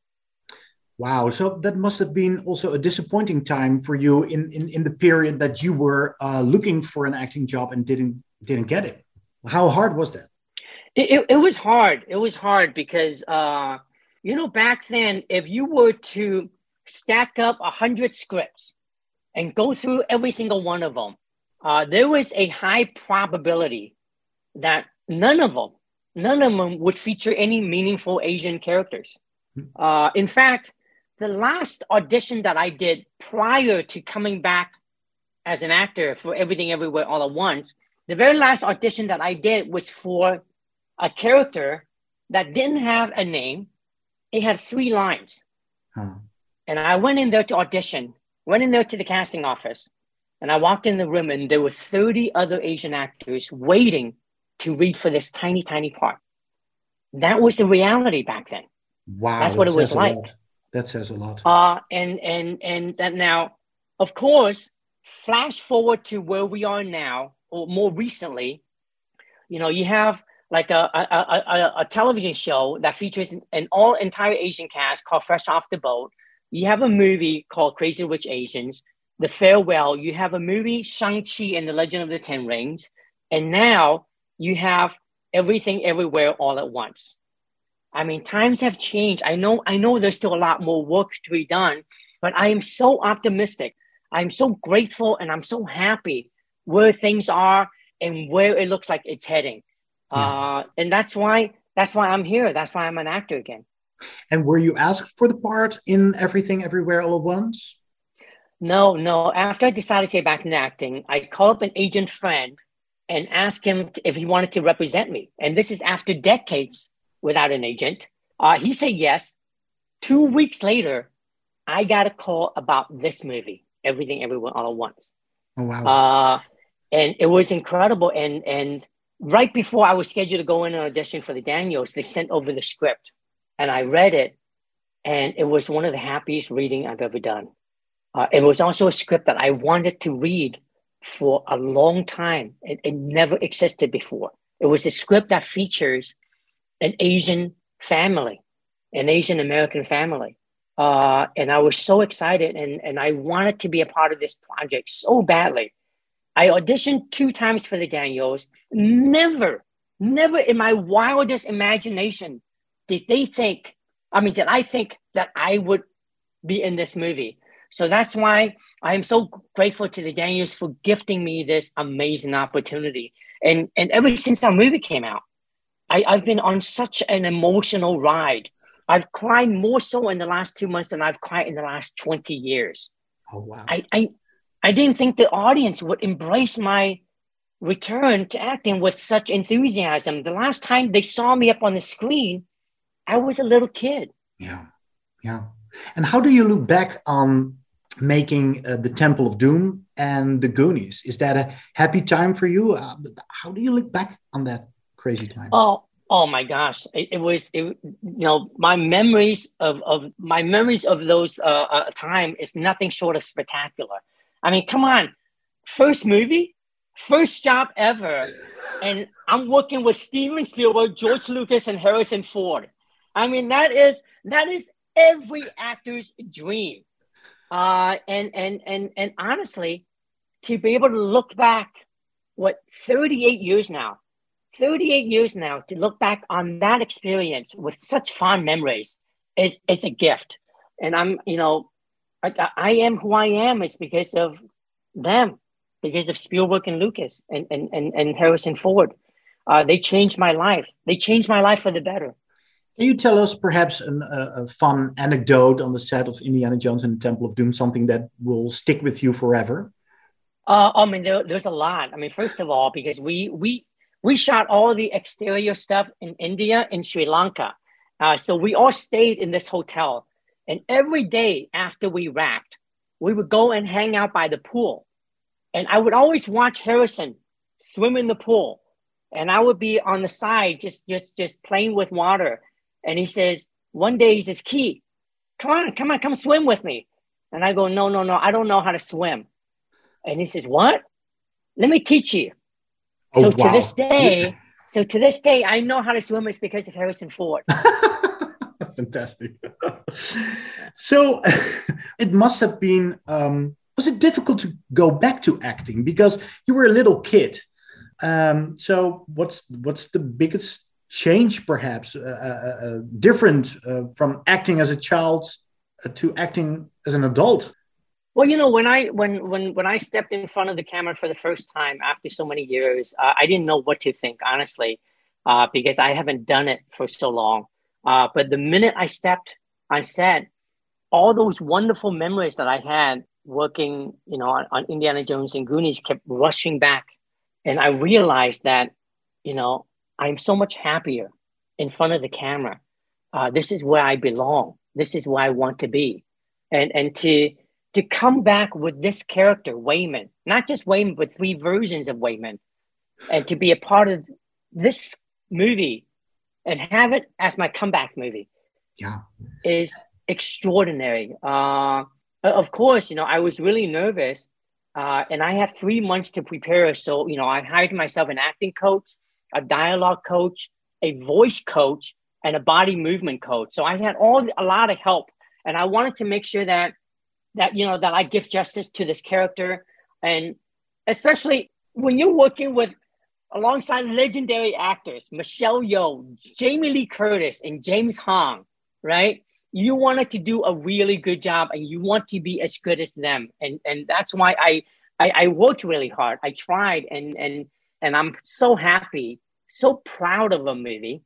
Speaker 17: Wow. So that must have been also a disappointing time for you in, in, in the period that you were uh, looking for an acting job and didn't didn't get it. How hard was that?
Speaker 5: It, it, it was hard. It was hard because uh, you know back then, if you were to stack up a hundred scripts and go through every single one of them, uh, there was a high probability that none of them, none of them would feature any meaningful Asian characters. Uh, in fact, the last audition that I did prior to coming back as an actor for Everything Everywhere All at Once, the very last audition that I did was for a character that didn't have a name. It had three lines. And I went in there to audition, went in there to the casting office, and I walked in the room, and there were 30 other Asian actors waiting to read for this tiny, tiny part. That was the reality back then.
Speaker 17: Wow.
Speaker 5: That's what it was like.
Speaker 17: lot. That says a lot.
Speaker 5: Uh, and and and that now, of course, flash forward to where we are now, or more recently, you know, you have like a, a, a, a television show that features an all entire Asian cast called Fresh Off the Boat. You have a movie called Crazy Rich Asians, The Farewell. You have a movie, Shang-Chi and the Legend of the Ten Rings. And now you have everything everywhere all at once. I mean, times have changed. I know, I know there's still a lot more work to be done, but I am so optimistic. I'm so grateful and I'm so happy where things are and where it looks like it's heading. Yeah. Uh, and that's why that's why I'm here. That's why I'm an actor again.
Speaker 17: And were you asked for the part in Everything Everywhere All at Once?
Speaker 5: No, no. After I decided to get back into acting, I called up an agent friend and asked him if he wanted to represent me. And this is after decades without an agent. Uh, he said yes. Two weeks later, I got a call about this movie, Everything Everywhere All at Once.
Speaker 17: Oh wow!
Speaker 5: Uh, and it was incredible. And and right before I was scheduled to go in and audition for the Daniels, they sent over the script, and I read it, and it was one of the happiest reading I've ever done. Uh, it was also a script that I wanted to read for a long time. It, it never existed before. It was a script that features an Asian family, an Asian American family. Uh, and I was so excited and, and I wanted to be a part of this project so badly. I auditioned two times for the Daniels. Never, never in my wildest imagination did they think, I mean, did I think that I would be in this movie? So that's why I am so grateful to the Daniels for gifting me this amazing opportunity. And, and ever since that movie came out, I, I've been on such an emotional ride. I've cried more so in the last two months than I've cried in the last 20 years.
Speaker 17: Oh, wow.
Speaker 5: I, I, I didn't think the audience would embrace my return to acting with such enthusiasm. The last time they saw me up on the screen, I was a little kid.
Speaker 17: Yeah. Yeah. And how do you look back on making uh, the Temple of Doom and the Goonies? Is that a happy time for you? Uh, how do you look back on that? crazy time?
Speaker 5: Oh, oh my gosh! It, it was, it, you know, my memories of of my memories of those uh, uh, time is nothing short of spectacular. I mean, come on, first movie, first job ever, and I'm working with Steven Spielberg, George Lucas, and Harrison Ford. I mean, that is that is every actor's dream. Uh, and and and and honestly, to be able to look back, what 38 years now, 38 years now to look back on that experience with such fond memories is, is a gift. And I'm, you know, I, I am who I am. It's because of them, because of Spielberg and Lucas and, and, and, and Harrison Ford. Uh, they changed my life. They changed my life for the better.
Speaker 17: Can you tell us perhaps an, a, a fun anecdote on the set of Indiana Jones and the Temple of Doom, something that will stick with you forever?
Speaker 5: Uh, I mean, there, there's a lot. I mean, first of all, because we we we shot all the exterior stuff in India and Sri Lanka. Uh, so we all stayed in this hotel. And every day after we wrapped, we would go and hang out by the pool. And I would always watch Harrison swim in the pool. And I would be on the side just just just playing with water. And he says, one day he says, Key, come on, come on, come swim with me. And I go, no, no, no, I don't know how to swim. And he says, What? Let me teach you. Oh, so wow. to this day, so to this day, I know how to swim is because of Harrison Ford.
Speaker 17: Fantastic. so it must have been. Um, was it difficult to go back to acting because you were a little kid? Um, so what's what's the biggest change, perhaps, uh, uh, uh, different uh, from acting as a child uh, to acting as an adult?
Speaker 5: Well, you know, when I when when when I stepped in front of the camera for the first time after so many years, uh, I didn't know what to think, honestly, uh, because I haven't done it for so long. Uh, but the minute I stepped on set, all those wonderful memories that I had working, you know, on, on Indiana Jones and Goonies kept rushing back, and I realized that, you know, I'm so much happier in front of the camera. Uh, this is where I belong. This is where I want to be, and and to to come back with this character, Wayman, not just Wayman, but three versions of Wayman, and to be a part of this movie and have it as my comeback movie
Speaker 17: yeah.
Speaker 5: is extraordinary. Uh, of course, you know, I was really nervous uh, and I had three months to prepare. So, you know, I hired myself an acting coach a dialogue coach, a voice coach, and a body movement coach. So I had all a lot of help, and I wanted to make sure that that you know that I give justice to this character, and especially when you're working with alongside legendary actors Michelle Yeoh, Jamie Lee Curtis, and James Hong, right? You wanted to do a really good job, and you want to be as good as them, and and that's why I I, I worked really hard. I tried, and and and I'm so happy, so proud of a movie,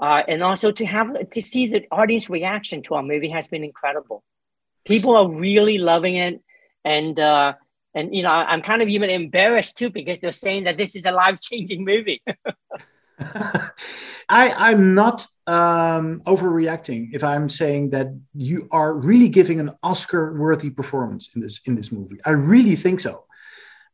Speaker 5: uh, and also to have to see the audience reaction to our movie has been incredible. People are really loving it, and uh, and you know I'm kind of even embarrassed too because they're saying that this is a life changing movie.
Speaker 17: I I'm not um, overreacting if I'm saying that you are really giving an Oscar worthy performance in this in this movie. I really think so.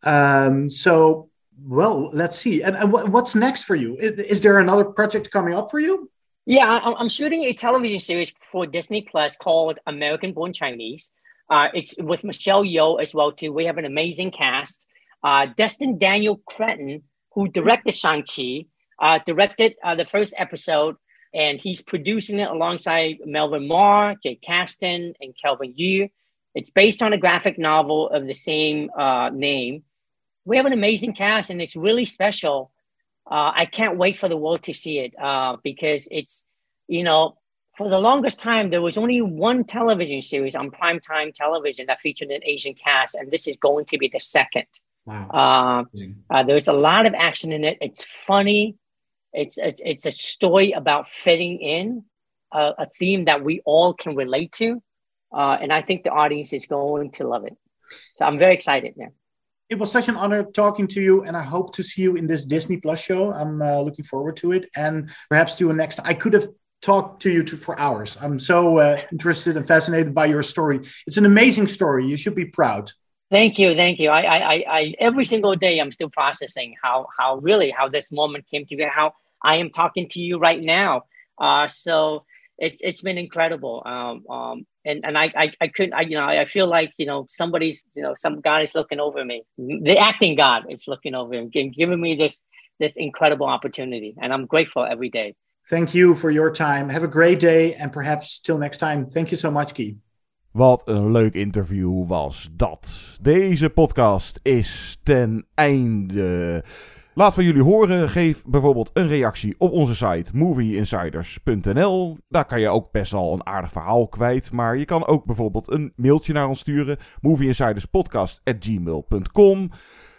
Speaker 17: Um, so well, let's see. And, and what's next for you? Is, is, there another project coming up for you?
Speaker 5: Yeah, I'm shooting a television series for Disney Plus called American Born Chinese. Uh, it's with Michelle Yeoh as well too. We have an amazing cast. Uh, Destin Daniel Cretton, who directed Shang-Chi, uh, directed uh, the first episode, and he's producing it alongside Melvin Marr, Jake Kasdan, and Kelvin Yu. It's based on a graphic novel of the same uh, name we have an amazing cast and it's really special. Uh, I can't wait for the world to see it uh, because it's, you know, for the longest time, there was only one television series on primetime television that featured an Asian cast, and this is going to be the second. Wow. Uh, uh there's a lot of action in it. It's funny. It's, it's, it's a story about fitting in, a, a theme that we all can relate to. Uh, and I think the audience is going to love it. So I'm very excited now
Speaker 17: it was such an honor talking to you, and I hope to see you in this Disney Plus show. I'm uh, looking forward to it, and perhaps do a next. I could have talked to you to, for hours. I'm so uh, interested and fascinated by your story. It's an amazing story. You should be proud.
Speaker 5: Thank you, thank you. I, I, I, every single day I'm still processing how, how really how this moment came together. How I am talking to you right now. Uh, so it's it's been incredible. Um, um, and and I I, I couldn't I you know I feel like you know somebody's you know some God is looking over me. The acting God is looking over him, giving me this this incredible opportunity, and I'm grateful every day.
Speaker 17: Thank you for your time. Have a great day, and perhaps till next time. Thank you so much, Guy.
Speaker 3: Wat een leuk interview was dat. Deze podcast is ten einde. Laat van jullie horen. Geef bijvoorbeeld een reactie op onze site movieinsiders.nl. Daar kan je ook best wel een aardig verhaal kwijt. Maar je kan ook bijvoorbeeld een mailtje naar ons sturen. movieinsiderspodcast.gmail.com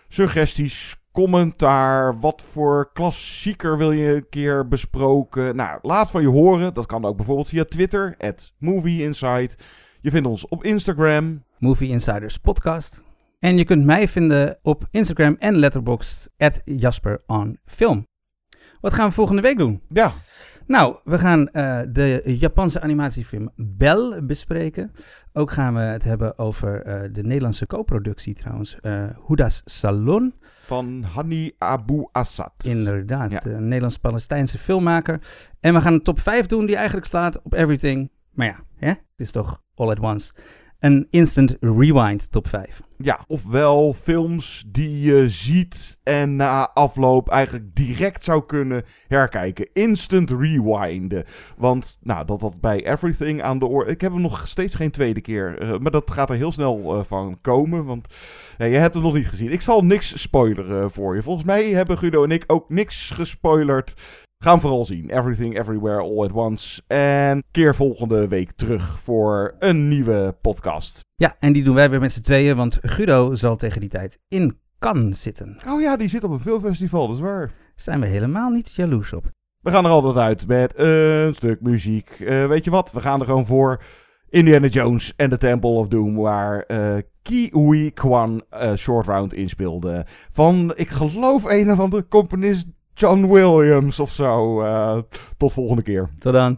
Speaker 3: Suggesties, commentaar, wat voor klassieker wil je een keer besproken? Nou, laat van je horen. Dat kan ook bijvoorbeeld via Twitter, at movieinside. Je vindt ons op Instagram.
Speaker 4: Movie. En je kunt mij vinden op Instagram en Letterboxd, at Jasper on Film. Wat gaan we volgende week doen?
Speaker 3: Ja.
Speaker 4: Nou, we gaan uh, de Japanse animatiefilm Bell bespreken. Ook gaan we het hebben over uh, de Nederlandse co-productie trouwens, uh, Huda's Salon.
Speaker 3: Van Hani Abu Assad.
Speaker 4: Inderdaad, ja. een Nederlands-Palestijnse filmmaker. En we gaan een top 5 doen die eigenlijk slaat op everything. Maar ja, hè? het is toch all at once een instant rewind top 5.
Speaker 3: Ja, ofwel films die je ziet en na afloop eigenlijk direct zou kunnen herkijken. Instant rewinden. Want nou, dat dat bij Everything aan de oor. Ik heb hem nog steeds geen tweede keer. Uh, maar dat gaat er heel snel uh, van komen. Want uh, je hebt hem nog niet gezien. Ik zal niks spoileren voor je. Volgens mij hebben Guido en ik ook niks gespoilerd. Gaan vooral zien. Everything, Everywhere, All at Once. En keer volgende week terug voor een nieuwe podcast.
Speaker 4: Ja, en die doen wij weer met z'n tweeën, want Guido zal tegen die tijd in Cannes zitten.
Speaker 3: Oh ja, die zit op een filmfestival, dat is waar.
Speaker 4: Zijn we helemaal niet jaloers op.
Speaker 3: We gaan er altijd uit met een stuk muziek. Uh, weet je wat, we gaan er gewoon voor Indiana Jones en The Temple of Doom, waar uh, Ki Hui Kwan uh, Short Round inspeelde. Van, ik geloof, een of andere componist John Williams of zo. Uh, tot volgende keer.
Speaker 4: Tot dan.